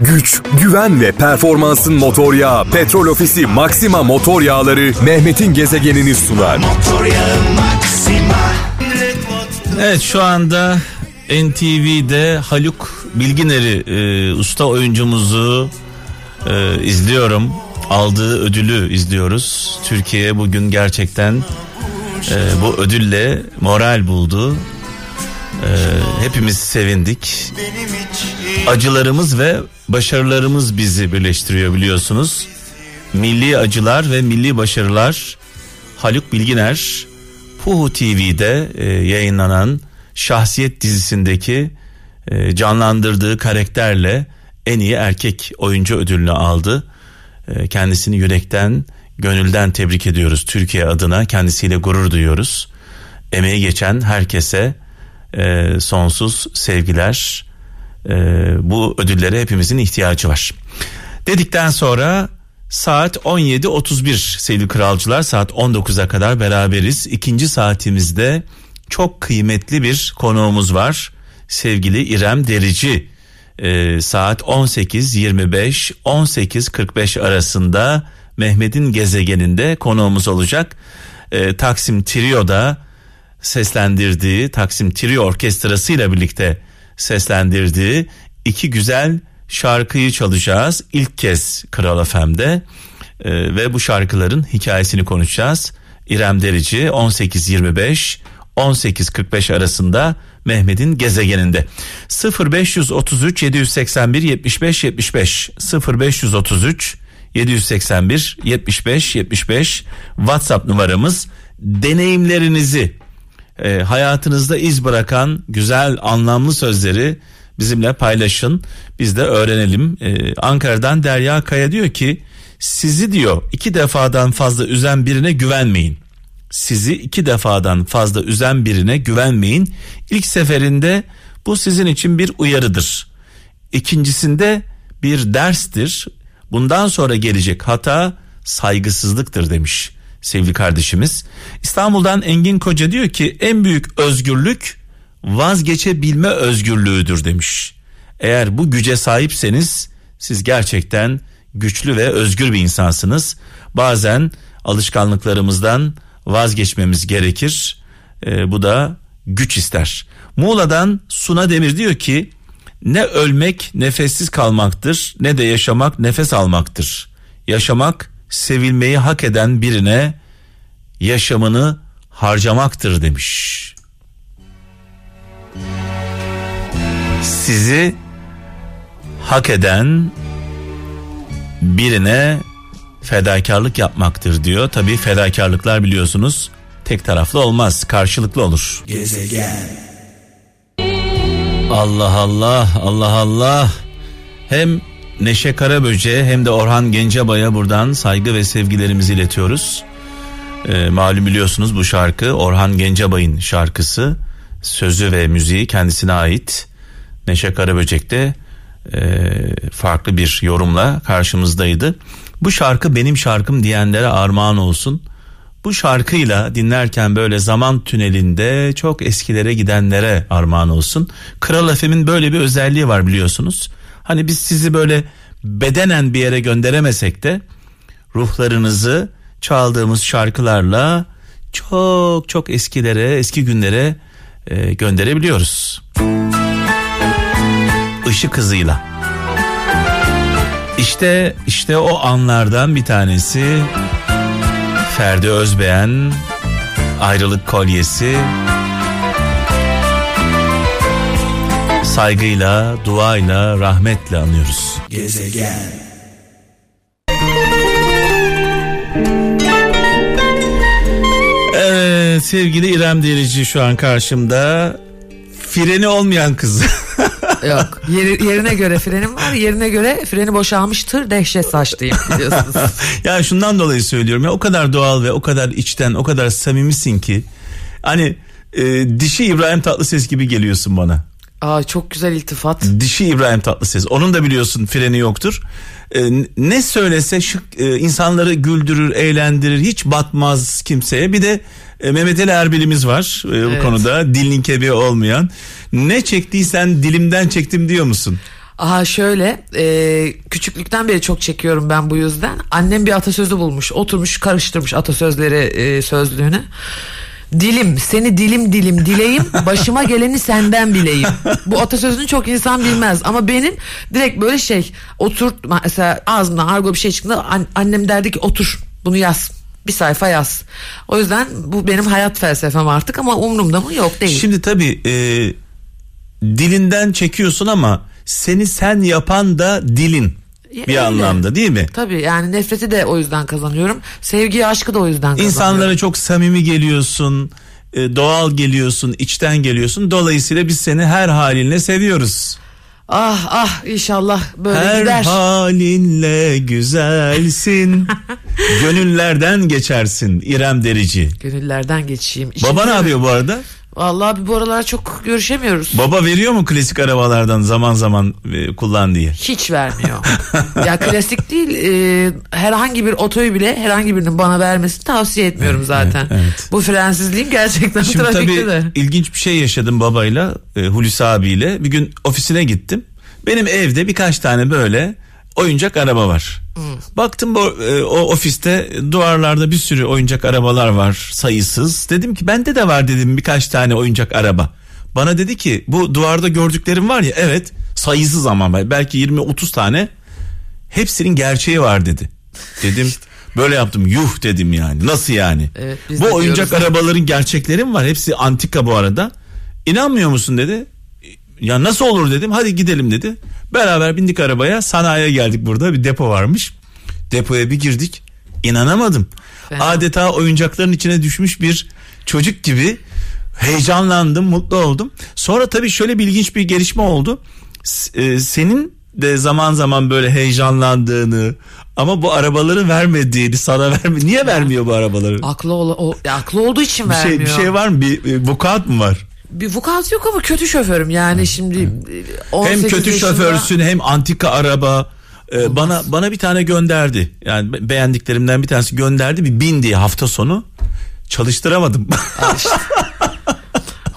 güç, güven ve performansın motor yağı Petrol Ofisi Maxima Motor Yağları Mehmet'in gezegenini sunar. Evet şu anda NTV'de Haluk Bilginer'i e, usta oyuncumuzu e, izliyorum. Aldığı ödülü izliyoruz. Türkiye bugün gerçekten e, bu ödülle moral buldu. E, hepimiz sevindik. Acılarımız ve başarılarımız bizi birleştiriyor biliyorsunuz. Milli acılar ve milli başarılar Haluk Bilginer Puhu TV'de e, yayınlanan Şahsiyet dizisindeki e, canlandırdığı karakterle en iyi erkek oyuncu ödülünü aldı. E, kendisini yürekten, gönülden tebrik ediyoruz Türkiye adına. Kendisiyle gurur duyuyoruz. Emeği geçen herkese e, sonsuz sevgiler. E, bu ödüllere hepimizin ihtiyacı var. Dedikten sonra saat 17.31 sevgili kralcılar saat 19'a kadar beraberiz. İkinci saatimizde çok kıymetli bir konuğumuz var. Sevgili İrem Derici e, saat 18.25 18.45 arasında Mehmet'in gezegeninde konuğumuz olacak. E, Taksim Trio'da seslendirdiği Taksim Trio Orkestrası ile birlikte seslendirdiği iki güzel şarkıyı çalacağız. İlk kez Kral FM'de e, ve bu şarkıların hikayesini konuşacağız. İrem Derici 18.25 18.45 arasında Mehmet'in gezegeninde 0533 781 75 75 0533 781 75 75 WhatsApp numaramız deneyimlerinizi e, hayatınızda iz bırakan güzel anlamlı sözleri bizimle paylaşın biz de öğrenelim e, Ankara'dan Derya Kaya diyor ki sizi diyor iki defadan fazla üzen birine güvenmeyin sizi iki defadan fazla üzen birine güvenmeyin. İlk seferinde bu sizin için bir uyarıdır. İkincisinde bir derstir. Bundan sonra gelecek hata saygısızlıktır demiş sevgili kardeşimiz. İstanbul'dan Engin Koca diyor ki en büyük özgürlük vazgeçebilme özgürlüğüdür demiş. Eğer bu güce sahipseniz siz gerçekten güçlü ve özgür bir insansınız. Bazen alışkanlıklarımızdan vazgeçmemiz gerekir. E, bu da güç ister. Muğla'dan Suna Demir diyor ki ne ölmek nefessiz kalmaktır ne de yaşamak nefes almaktır. Yaşamak sevilmeyi hak eden birine yaşamını harcamaktır demiş. Sizi hak eden birine fedakarlık yapmaktır diyor. Tabii fedakarlıklar biliyorsunuz tek taraflı olmaz, karşılıklı olur. Gezegen. Allah Allah, Allah Allah. Hem Neşe Karaböce hem de Orhan Gencebay'a buradan saygı ve sevgilerimizi iletiyoruz. Ee, malum biliyorsunuz bu şarkı Orhan Gencebay'ın şarkısı. Sözü ve müziği kendisine ait. Neşe Karaböcek de e, farklı bir yorumla karşımızdaydı. Bu şarkı benim şarkım diyenlere armağan olsun. Bu şarkıyla dinlerken böyle zaman tünelinde çok eskilere gidenlere armağan olsun. Kral FM'in böyle bir özelliği var biliyorsunuz. Hani biz sizi böyle bedenen bir yere gönderemesek de ruhlarınızı çaldığımız şarkılarla çok çok eskilere, eski günlere e, gönderebiliyoruz. Işık hızıyla. İşte işte o anlardan bir tanesi Ferdi Özbeğen ayrılık kolyesi saygıyla, duayla, rahmetle anıyoruz. Gezegen. Evet sevgili İrem Derici şu an karşımda. Freni olmayan kız. Yok yeri, yerine göre frenim var yerine göre freni boşalmıştır dehşet saçlıyım biliyorsunuz. ya şundan dolayı söylüyorum ya o kadar doğal ve o kadar içten o kadar samimisin ki hani e, dişi İbrahim Tatlıses gibi geliyorsun bana. Aa çok güzel iltifat. Dişi İbrahim Tatlıses. Onun da biliyorsun freni yoktur. Ee, ne söylese şık e, insanları güldürür, eğlendirir, hiç batmaz kimseye. Bir de e, Mehmet Ali Erbil'imiz var e, bu konuda. Dilin kebi olmayan. Ne çektiysen dilimden çektim diyor musun? Aha şöyle e, küçüklükten beri çok çekiyorum ben bu yüzden. Annem bir atasözü bulmuş oturmuş karıştırmış atasözleri e, sözlüğünü. Dilim seni dilim dilim dileyim başıma geleni senden bileyim. Bu atasözünü çok insan bilmez ama benim direkt böyle şey otur mesela ağzımdan argo bir şey çıktığında an- annem derdi ki otur bunu yaz bir sayfa yaz. O yüzden bu benim hayat felsefem artık ama umurumda mı yok değil. Şimdi tabii e, dilinden çekiyorsun ama seni sen yapan da dilin Ya bir öyle. anlamda değil mi? Tabii yani nefreti de o yüzden kazanıyorum. Sevgiyi aşkı da o yüzden kazanıyorum. İnsanlara çok samimi geliyorsun, e, doğal geliyorsun, içten geliyorsun. Dolayısıyla biz seni her halinle seviyoruz. Ah ah inşallah böyle her gider. halinle güzelsin. Gönüllerden geçersin İrem Derici. Gönüllerden geçeyim. Baba ne yapıyor bu arada? Vallahi bir bu aralar çok görüşemiyoruz. Baba veriyor mu klasik arabalardan zaman zaman e, kullan diye? Hiç vermiyor. ya klasik değil e, herhangi bir otoyu bile herhangi birinin bana vermesini tavsiye etmiyorum zaten. evet, evet. Bu frensizliğim gerçekten Şimdi trafikte tabii de. ilginç bir şey yaşadım babayla e, Hulusi abiyle. Bir gün ofisine gittim. Benim evde birkaç tane böyle oyuncak araba var. Baktım bu, e, o ofiste duvarlarda bir sürü oyuncak arabalar var sayısız. Dedim ki bende de var dedim birkaç tane oyuncak araba. Bana dedi ki bu duvarda gördüklerim var ya evet sayısız ama belki 20-30 tane hepsinin gerçeği var dedi. Dedim böyle yaptım yuh dedim yani nasıl yani. Evet, bu oyuncak arabaların gerçekleri mi var hepsi antika bu arada. İnanmıyor musun dedi. Ya nasıl olur dedim hadi gidelim dedi. Beraber bindik arabaya sanayiye geldik burada bir depo varmış. Depoya bir girdik inanamadım. Fena. Adeta oyuncakların içine düşmüş bir çocuk gibi heyecanlandım mutlu oldum. Sonra tabii şöyle bir ilginç bir gelişme oldu. E, senin de zaman zaman böyle heyecanlandığını ama bu arabaları vermediğini sana verme niye vermiyor bu arabaları? Aklı, ol, o, aklı olduğu için Bir şey, vermiyor. bir şey var mı? Bir, bir vukuat mı var? Bir vukuat yok ama kötü şoförüm yani şimdi e, 18 Hem kötü yaşında- şoförsün hem antika araba. Ee, bana bana bir tane gönderdi. Yani be- beğendiklerimden bir tanesi gönderdi bir bin diye hafta sonu. Çalıştıramadım.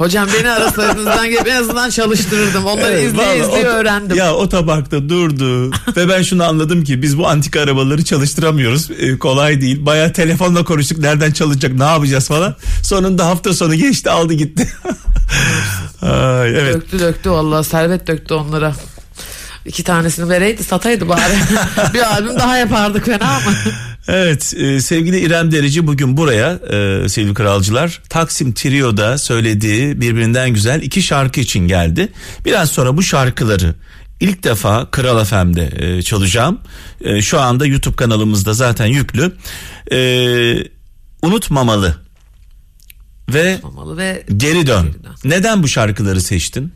Hocam beni arasaydınız ben en azından çalıştırırdım. Onları Evet, izleye izleye o- öğrendim. Ya o tabakta durdu ve ben şunu anladım ki biz bu antika arabaları çalıştıramıyoruz. Ee, kolay değil. Baya telefonla konuştuk nereden çalışacak ne yapacağız falan. Sonunda hafta sonu geçti aldı gitti. Ay, evet. Döktü döktü vallahi servet döktü onlara. İki tanesini vereydi sataydı bari. bir albüm daha yapardık fena ama. Evet e, sevgili İrem Derici bugün buraya e, sevgili kralcılar Taksim Trio'da söylediği birbirinden güzel iki şarkı için geldi. Biraz sonra bu şarkıları ilk defa Kral FM'de e, çalacağım. E, şu anda YouTube kanalımızda zaten yüklü. E, unutmamalı ve Olmalı ve geri dön. Geri Dön. Neden bu şarkıları seçtin?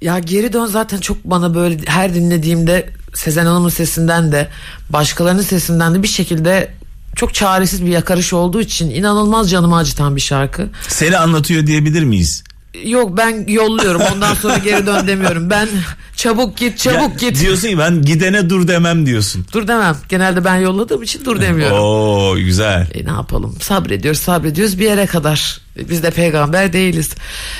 ya geri dön zaten çok bana böyle her dinlediğimde Sezen Hanım'ın sesinden de başkalarının sesinden de bir şekilde çok çaresiz bir yakarış olduğu için inanılmaz canımı acıtan bir şarkı. Seni anlatıyor diyebilir miyiz? Yok ben yolluyorum ondan sonra geri dön demiyorum. Ben çabuk git çabuk Ya, git. Diyorsun ki ben gidene dur demem diyorsun. Dur demem. Genelde ben yolladığım için dur demiyorum. Oo güzel. E ne yapalım sabrediyoruz sabrediyoruz bir yere kadar biz de peygamber değiliz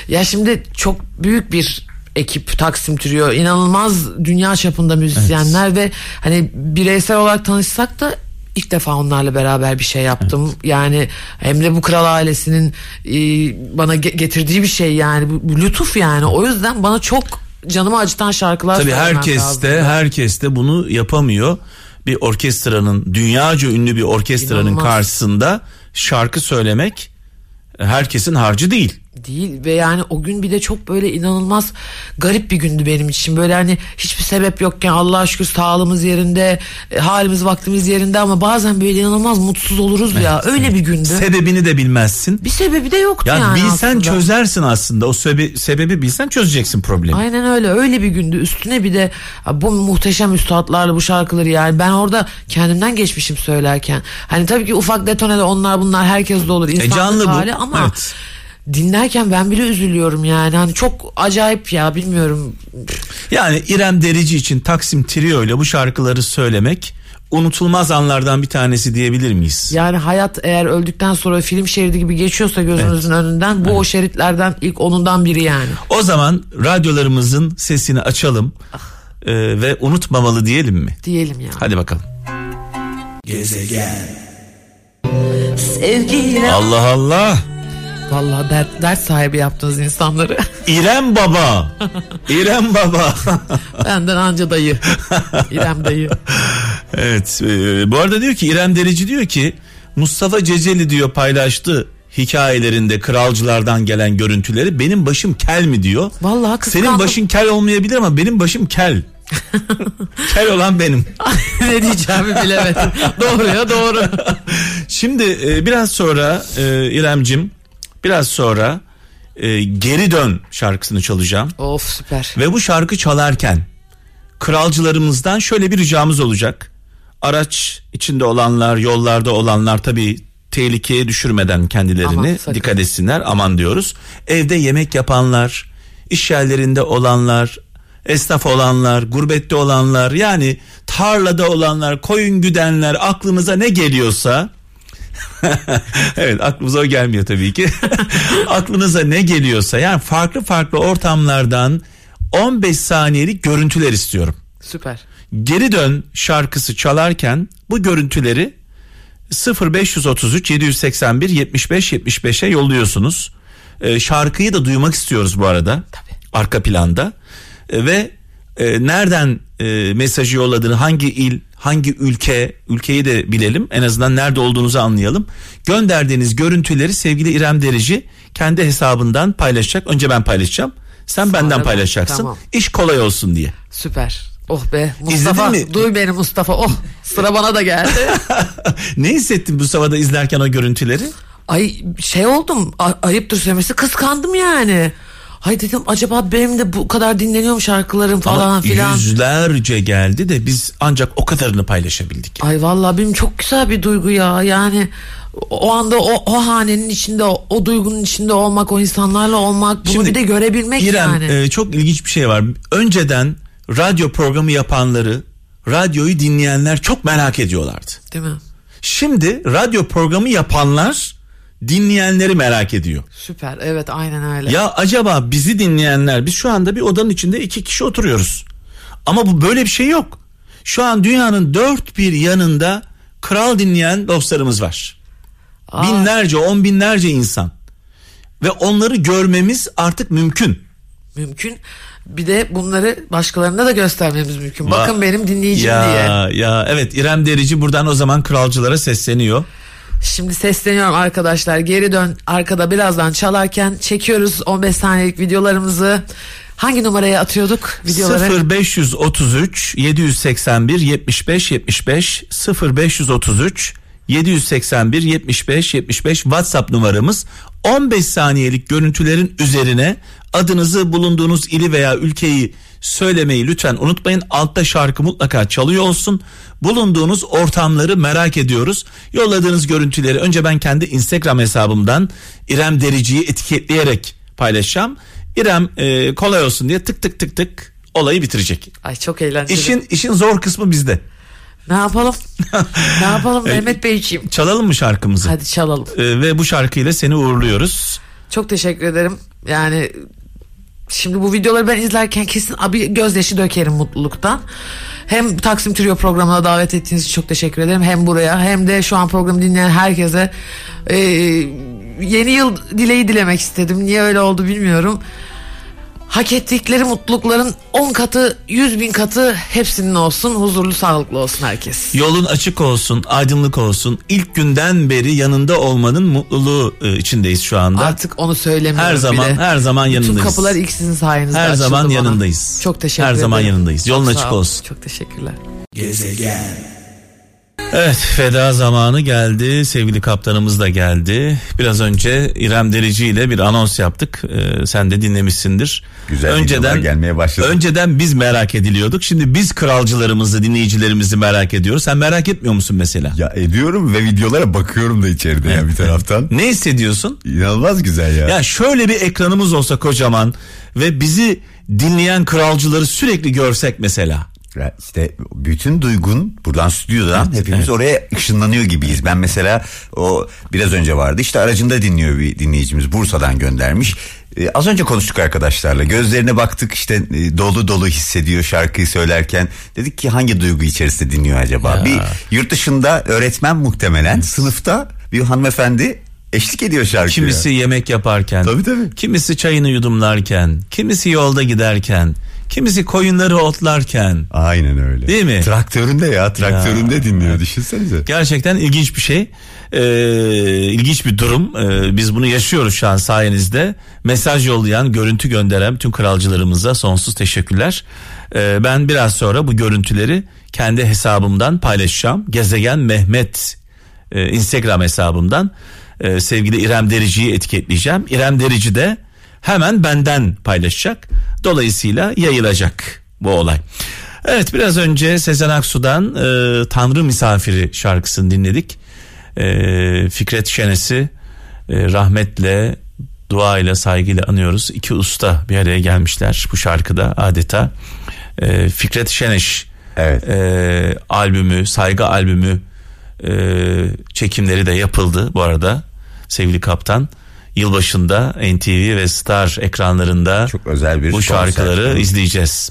ya şimdi çok büyük bir ekip Taksim Trio inanılmaz dünya çapında müzisyenler ve hani bireysel olarak tanışsak da ilk defa onlarla beraber bir şey yaptım yani hem de bu kral ailesinin e, bana ge- getirdiği bir şey yani bu, bu lütuf yani o yüzden bana çok canımı acıtan şarkılar Tabii herkes lazım. de herkes de bunu yapamıyor. Bir orkestranın dünyaca ünlü bir orkestranın İnanılmaz. karşısında şarkı söylemek herkesin harcı değil. Değil ve yani o gün bir de çok böyle inanılmaz garip bir gündü benim için böyle hani hiçbir sebep yokken Allah'a şükür sağlığımız yerinde e, halimiz vaktimiz yerinde ama bazen böyle inanılmaz mutsuz oluruz ya öyle bir gündü Sebebini de bilmezsin. bir sebebi de yoktu Yani, yani bilsen aslında. çözersin aslında. O sebebi, sebebi bilsen çözeceksin problemi. Aynen öyle öyle bir gündü üstüne bir de bu muhteşem üstadlarla bu şarkıları yani ben orada kendimden geçmişim söylerken hani tabii ki ufak detonede onlar bunlar herkes de olur insanlık E, canlı bu. hali ama Evet. Dinlerken ben bile üzülüyorum yani hani çok acayip ya bilmiyorum Yani İrem Derici için Taksim Trio ile bu şarkıları söylemek unutulmaz anlardan bir tanesi diyebilir miyiz? Yani hayat eğer öldükten sonra film şeridi gibi geçiyorsa gözünüzün önünden bu o şeritlerden ilk onundan biri yani. O zaman radyolarımızın sesini açalım. e, ve unutmamalı diyelim mi? Diyelim ya. Hadi bakalım. Gezegen. Sevgiyle. Allah Allah. Vallahi dert, dert sahibi yaptınız insanları. İrem Baba. İrem Baba. Benden anca dayı. İrem dayı. evet. e, bu arada diyor ki İrem Derici diyor ki Mustafa Ceceli diyor paylaştı hikayelerinde kralcılardan gelen görüntüleri benim başım kel mi diyor. Vallahi kıskandım. Senin başın kel olmayabilir ama benim başım kel. kel olan benim. ne diyeceğimi bilemedim. doğru ya doğru. Şimdi e, biraz sonra e, İremcim biraz sonra e, geri dön şarkısını çalacağım. Of süper. Ve bu şarkı çalarken kralcılarımızdan şöyle bir ricamız olacak. Araç içinde olanlar, yollarda olanlar tabii tehlikeye düşürmeden kendilerini Aman, sakın. dikkat etsinler. Aman diyoruz. Evde yemek yapanlar, iş yerlerinde olanlar, esnaf olanlar, gurbette olanlar, yani tarlada olanlar, koyun güdenler, aklınıza ne geliyorsa evet aklımıza o gelmiyor tabii ki. Aklınıza ne geliyorsa yani farklı farklı ortamlardan 15 saniyelik görüntüler istiyorum. Süper. Geri dön şarkısı çalarken bu görüntüleri 0533 781 75 75'e yolluyorsunuz. Ee, şarkıyı da duymak istiyoruz bu arada. Tabii. Arka planda. Ee, ve e, nereden e, mesajı yolladığını, hangi il, hangi ülke, ülkeyi de bilelim. En azından nerede olduğunuzu anlayalım. Gönderdiğiniz görüntüleri sevgili İrem Derici kendi hesabından paylaşacak. Önce ben paylaşacağım. Sen benden ben, paylaşacaksın. tamam. İş kolay olsun diye. Süper. Oh be Mustafa mi? duy beni Mustafa oh sıra bana da geldi. ne hissettin bu savada izlerken o görüntüleri? Ay şey oldum a- ayıptır söylemesi kıskandım yani. Ay dedim acaba benim de bu kadar dinleniyor mu şarkılarım falan Ama filan. yüzlerce geldi de biz ancak o kadarını paylaşabildik. Ay vallahi benim çok güzel bir duygu ya yani o anda o, o hanenin içinde o, o duygunun içinde olmak o insanlarla olmak bunu Şimdi bir de görebilmek İrem yani. e, çok ilginç bir şey var. Önceden radyo programı yapanları, radyoyu dinleyenler çok merak ediyorlardı. Değil mi? Şimdi radyo programı yapanlar dinleyenleri merak ediyor. Süper evet aynen öyle. Ya acaba bizi dinleyenler biz şu anda bir odanın içinde iki kişi oturuyoruz. Ama bu böyle bir şey yok. Şu an dünyanın dört bir yanında kral dinleyen dostlarımız var. Aa. Binlerce, on binlerce insan. Ve onları görmemiz artık mümkün. Mümkün. Bir de bunları başkalarına da göstermemiz mümkün. Bakın Va- benim dinleyicim ya, diye. Ya evet İrem Derici buradan o zaman kralcılara sesleniyor. Şimdi sesleniyorum arkadaşlar. Geri dön arkada birazdan çalarken çekiyoruz 15 saniyelik videolarımızı. Hangi numaraya atıyorduk videoları? 0533 781 75 75 0533 781 75 75 WhatsApp numaramız 15 saniyelik görüntülerin üzerine adınızı bulunduğunuz ili veya ülkeyi söylemeyi lütfen unutmayın. Altta şarkı mutlaka çalıyor olsun. Bulunduğunuz ortamları merak ediyoruz. Yolladığınız görüntüleri önce ben kendi Instagram hesabımdan İrem Derici'yi etiketleyerek paylaşacağım. İrem e, kolay olsun diye tık tık tık tık olayı bitirecek. Ay çok eğlenceli. İşin işin zor kısmı bizde. Ne yapalım? ne yapalım Mehmet Beyciğim? Çalalım mı şarkımızı? Hadi çalalım. E, ve bu şarkıyla seni uğurluyoruz. Çok teşekkür ederim. Yani şimdi bu videoları ben izlerken kesin abi gözyaşı dökerim mutluluktan. Hem Taksim Trio programına davet ettiğiniz için çok teşekkür ederim. Hem buraya hem de şu an programı dinleyen herkese e, yeni yıl dileği dilemek istedim. Niye öyle oldu bilmiyorum. Hak ettikleri mutlulukların 10 katı 100 bin katı hepsinin olsun. Huzurlu sağlıklı olsun herkes. Yolun açık olsun, aydınlık olsun. İlk günden beri yanında olmanın mutluluğu e, içindeyiz şu anda. Artık onu söylemiyorum her zaman bile. her zaman Bütün yanındayız. kapılar ilk sizin sayenizde Her zaman bana. yanındayız. Çok teşekkür Her ederim. zaman yanındayız. Yolun Çok açık olsun. Çok teşekkürler. Gezegen. Evet veda zamanı geldi. Sevgili kaptanımız da geldi. Biraz önce İrem Derici ile bir anons yaptık. Ee, sen de dinlemişsindir. Güzel videolar gelmeye başladı. Önceden biz merak ediliyorduk. Şimdi biz kralcılarımızı, dinleyicilerimizi merak ediyoruz. Sen merak etmiyor musun mesela? Ya ediyorum ve videolara bakıyorum da içeride ya bir taraftan. Ne hissediyorsun? İnanılmaz güzel ya. Ya şöyle bir ekranımız olsa kocaman ve bizi dinleyen kralcıları sürekli görsek mesela. İşte bütün duygun buradan stüdyodan hepimiz oraya ışınlanıyor gibiyiz. Ben mesela o biraz önce vardı işte aracında dinliyor bir dinleyicimiz Bursa'dan göndermiş. e, az önce konuştuk arkadaşlarla. Gözlerine baktık işte e, dolu dolu hissediyor şarkıyı söylerken. Dedik ki hangi duygu içerisinde dinliyor acaba? Ya. Bir yurt dışında öğretmen muhtemelen sınıfta bir hanımefendi eşlik ediyor şarkıya. Kimisi yemek yaparken, Tabii, tabii. kimisi çayını yudumlarken, kimisi yolda giderken, kimisi koyunları otlarken. Aynen öyle. Değil mi? Traktöründe ya traktöründe dinliyor düşünsenize. Gerçekten ilginç bir şey. Ee, ilginç bir durum. Ee, biz bunu yaşıyoruz şu an sayenizde. Mesaj yollayan, görüntü gönderen bütün kralcılarımıza sonsuz teşekkürler. Ee, ben biraz sonra bu görüntüleri kendi hesabımdan paylaşacağım. Gezegen Mehmet e, Instagram hesabımdan e, sevgili İrem Derici'yi etiketleyeceğim. İrem Derici de hemen benden paylaşacak. Dolayısıyla yayılacak bu olay. Evet biraz önce Sezen Aksu'dan e, Tanrı Misafiri şarkısını dinledik. E, Fikret Şenes'i e, rahmetle, duayla, saygıyla anıyoruz. İki usta bir araya gelmişler bu şarkıda adeta. E, Fikret Şeneş Evet. e, albümü, saygı albümü e, çekimleri de yapıldı bu arada sevgili kaptan. Yılbaşında NTV ve Star ekranlarında Çok özel bir bu konser. şarkıları izleyeceğiz.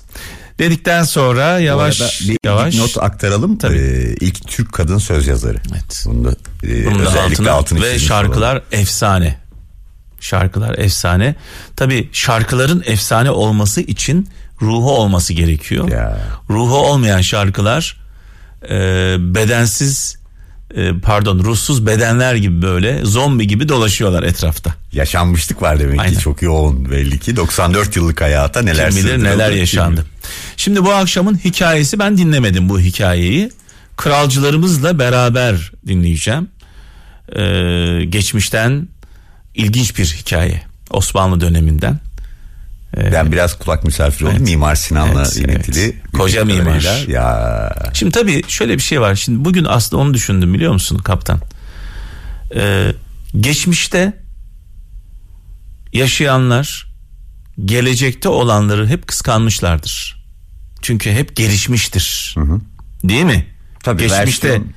Dedikten sonra yavaş bir yavaş not aktaralım. Tabii. Ee, ilk Türk kadın söz yazarı. Evet. Bunu da e, Bunun da özellikle altını altını ve şarkılar olalım. efsane. Şarkılar efsane. Tabi şarkıların efsane olması için ruhu olması gerekiyor. Ya. Ruhu olmayan şarkılar e, bedensiz e, pardon ruhsuz bedenler gibi böyle zombi gibi dolaşıyorlar etrafta. Yaşanmışlık var demek Aynen. ki çok yoğun belli ki 94 yıllık hayata neler Kim bilir neler yaşandı. Şimdi bu akşamın hikayesi ben dinlemedim bu hikayeyi. Kralcılarımızla beraber dinleyeceğim. Ee, geçmişten ilginç bir hikaye. Osmanlı döneminden. Ben biraz kulak misafiri oldum. Evet. Mimar Sinan'la Evet, ilintili. evet. Koca mimar. Ya Şimdi tabii şöyle bir şey var. Şimdi bugün aslında onu düşündüm biliyor musun kaptan? Ee, geçmişte yaşayanlar gelecekte olanları hep kıskanmışlardır. Çünkü hep gelişmiştir. Değil mi? Tabii, geçmişte versiyon.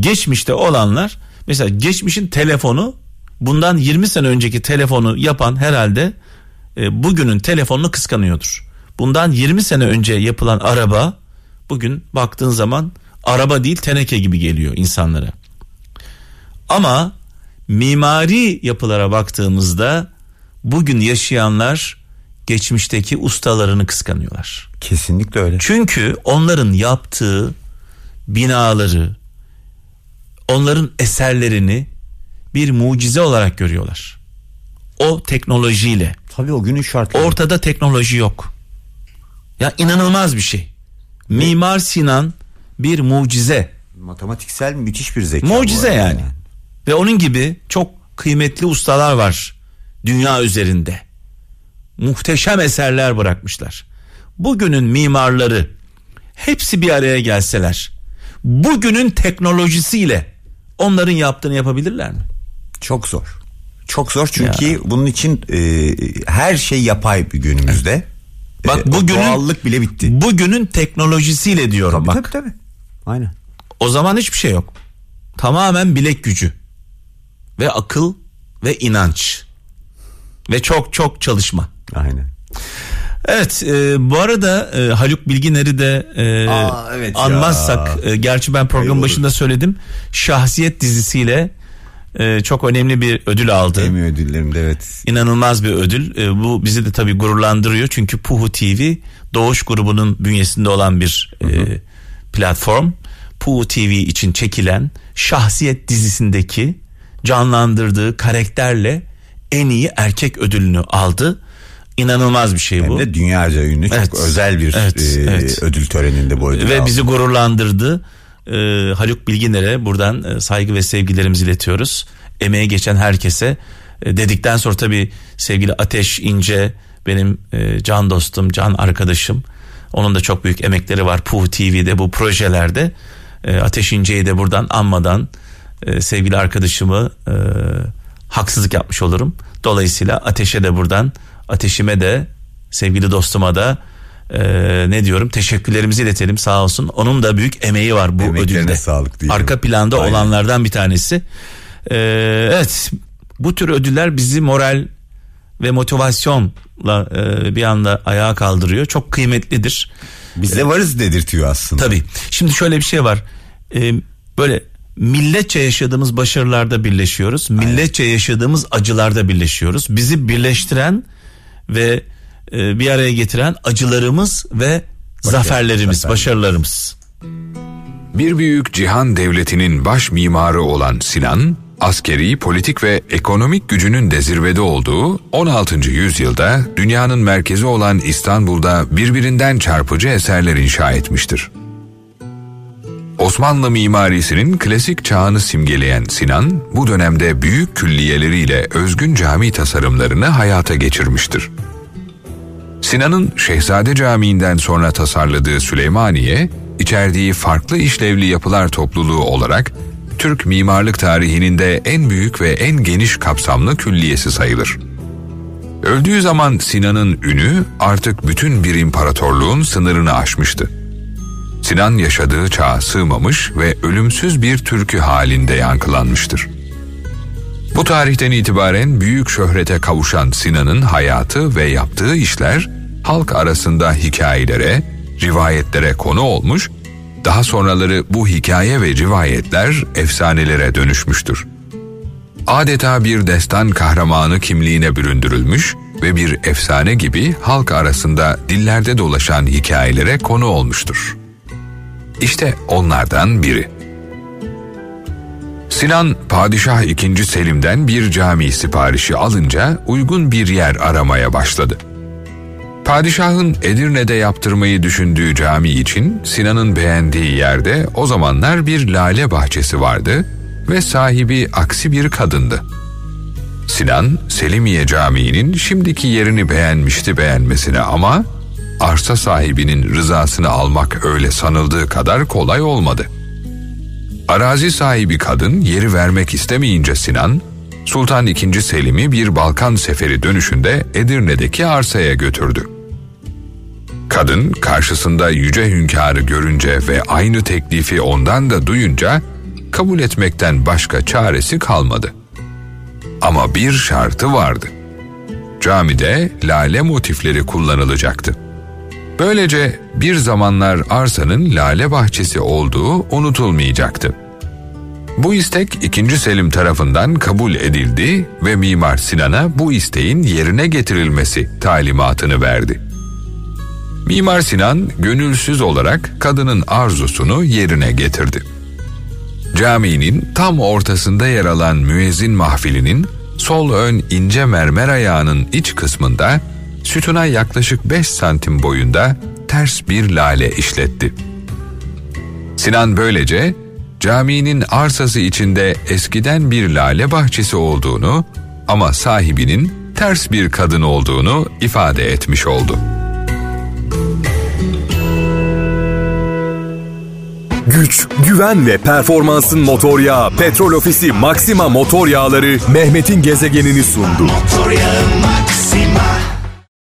geçmişte olanlar mesela geçmişin telefonu bundan 20 sene önceki telefonu yapan herhalde e, bugünün telefonunu kıskanıyordur. Bundan 20 sene önce yapılan araba bugün baktığın zaman araba değil teneke gibi geliyor insanlara. Ama mimari yapılara baktığımızda bugün yaşayanlar geçmişteki ustalarını kıskanıyorlar. kesinlikle öyle. Çünkü onların yaptığı binaları, onların eserlerini bir mucize olarak görüyorlar. O teknolojiyle. Tabii o günün şartları. Ortada teknoloji yok. Ya inanılmaz bir şey. Mimar Sinan bir mucize. Matematiksel müthiş bir zeka. Mucize arada yani. Ve onun gibi çok kıymetli ustalar var dünya üzerinde. Muhteşem eserler bırakmışlar. Bugünün mimarları hepsi bir araya gelseler bugünün teknolojisiyle onların yaptığını yapabilirler mi? Çok zor. Çok zor çünkü bunun için e, her şey yapay bir günümüzde. Bak E, bugünün doğallık bile bitti. Bugünün teknolojisiyle diyorum Tabii bak. tabii tabii. Aynen. O zaman hiçbir şey yok. Tamamen bilek gücü ve akıl ve inanç ve çok çok çalışma. Aynen. Evet e, bu arada e, Haluk Bilginer'i de e, Aa, evet ya. anmazsak e, gerçi ben program Hayır, olur. başında söyledim Şahsiyet dizisiyle e, çok önemli bir ödül aldı. Emmy ödüllerimde evet. İnanılmaz bir ödül. E, bu bizi de tabii gururlandırıyor. Çünkü Puhu TV Doğuş grubunun bünyesinde olan bir e, platform. Puhu TV için çekilen Şahsiyet dizisindeki canlandırdığı karakterle en iyi erkek ödülünü aldı. İnanılmaz bir şey Hem bu. de dünyaca ünlü çok Evet. özel bir Evet, e, evet. ödül töreninde bu ödülü Ve aldı. bizi gururlandırdı. Ee, Haluk Bilginer'e buradan e, saygı ve sevgilerimizi iletiyoruz. Emeğe geçen herkese e, dedikten sonra tabii sevgili Ateş İnce benim e, can dostum, can arkadaşım. Onun da çok büyük emekleri var Puh TV'de bu projelerde. E, Ateş İnce'yi de buradan anmadan e, sevgili arkadaşımı e, haksızlık yapmış olurum. Dolayısıyla Ateş'e de buradan Ateş'ime de sevgili dostuma da e, ne diyorum teşekkürlerimizi iletelim sağ olsun. Onun da büyük emeği var bu Emeklerine ödülde. sağlık diyelim. Arka planda Aynen. olanlardan bir tanesi. E, evet bu tür ödüller bizi moral ve motivasyonla e, bir anda ayağa kaldırıyor. Çok kıymetlidir. Biz de varız dedirtiyor aslında. Tabii. Şimdi şöyle bir şey var. Ee, böyle milletçe yaşadığımız başarılarda birleşiyoruz. Milletçe yaşadığımız acılarda birleşiyoruz. Bizi birleştiren ve e, bir araya getiren acılarımız ve zaferlerimiz, zafer. başarılarımız. Bir büyük cihan devletinin baş mimarı olan Sinan, askeri, politik ve ekonomik gücünün de zirvede olduğu 16. yüzyılda dünyanın merkezi olan İstanbul'da birbirinden çarpıcı eserler inşa etmiştir. Osmanlı mimarisinin klasik çağını simgeleyen Sinan, bu dönemde büyük külliyeleriyle özgün cami tasarımlarını hayata geçirmiştir. Sinan'ın Şehzade Camii'nden sonra tasarladığı Süleymaniye, içerdiği farklı işlevli yapılar topluluğu olarak Türk mimarlık tarihinin de en büyük ve en geniş kapsamlı külliyesi sayılır. Öldüğü zaman Sinan'ın ünü artık bütün bir imparatorluğun sınırını aşmıştı. Sinan yaşadığı çağa sığmamış ve ölümsüz bir türkü halinde yankılanmıştır. Bu tarihten itibaren büyük şöhrete kavuşan Sinan'ın hayatı ve yaptığı işler halk arasında hikayelere, rivayetlere konu olmuş, daha sonraları bu hikaye ve rivayetler efsanelere dönüşmüştür. Adeta bir destan kahramanı kimliğine büründürülmüş ve bir efsane gibi halk arasında dillerde dolaşan hikayelere konu olmuştur. İşte onlardan biri. Sinan Padişah II. Selim'den bir cami siparişi alınca uygun bir yer aramaya başladı. Padişahın Edirne'de yaptırmayı düşündüğü cami için Sinan'ın beğendiği yerde o zamanlar bir lale bahçesi vardı ve sahibi aksi bir kadındı. Sinan, Selimiye Camii'nin şimdiki yerini beğenmişti beğenmesine ama arsa sahibinin rızasını almak öyle sanıldığı kadar kolay olmadı. Arazi sahibi kadın yeri vermek istemeyince Sinan, Sultan II. Selim'i bir Balkan seferi dönüşünde Edirne'deki arsaya götürdü. Kadın karşısında yüce hünkârı görünce ve aynı teklifi ondan da duyunca kabul etmekten başka çaresi kalmadı. Ama bir şartı vardı. Camide lale motifleri kullanılacaktı. Böylece bir zamanlar arsanın lale bahçesi olduğu unutulmayacaktı. Bu istek 2. Selim tarafından kabul edildi ve Mimar Sinan'a bu isteğin yerine getirilmesi talimatını verdi. Mimar Sinan gönülsüz olarak kadının arzusunu yerine getirdi. Caminin tam ortasında yer alan müezzin mahfilinin sol ön ince mermer ayağının iç kısmında sütuna yaklaşık 5 santim boyunda ters bir lale işletti. Sinan böylece caminin arsası içinde eskiden bir lale bahçesi olduğunu ama sahibinin ters bir kadın olduğunu ifade etmiş oldu. Güç, güven ve performansın motor yağı Petrol Ofisi Maxima motor yağları Mehmet'in gezegenini sundu. Motor yağı Maxima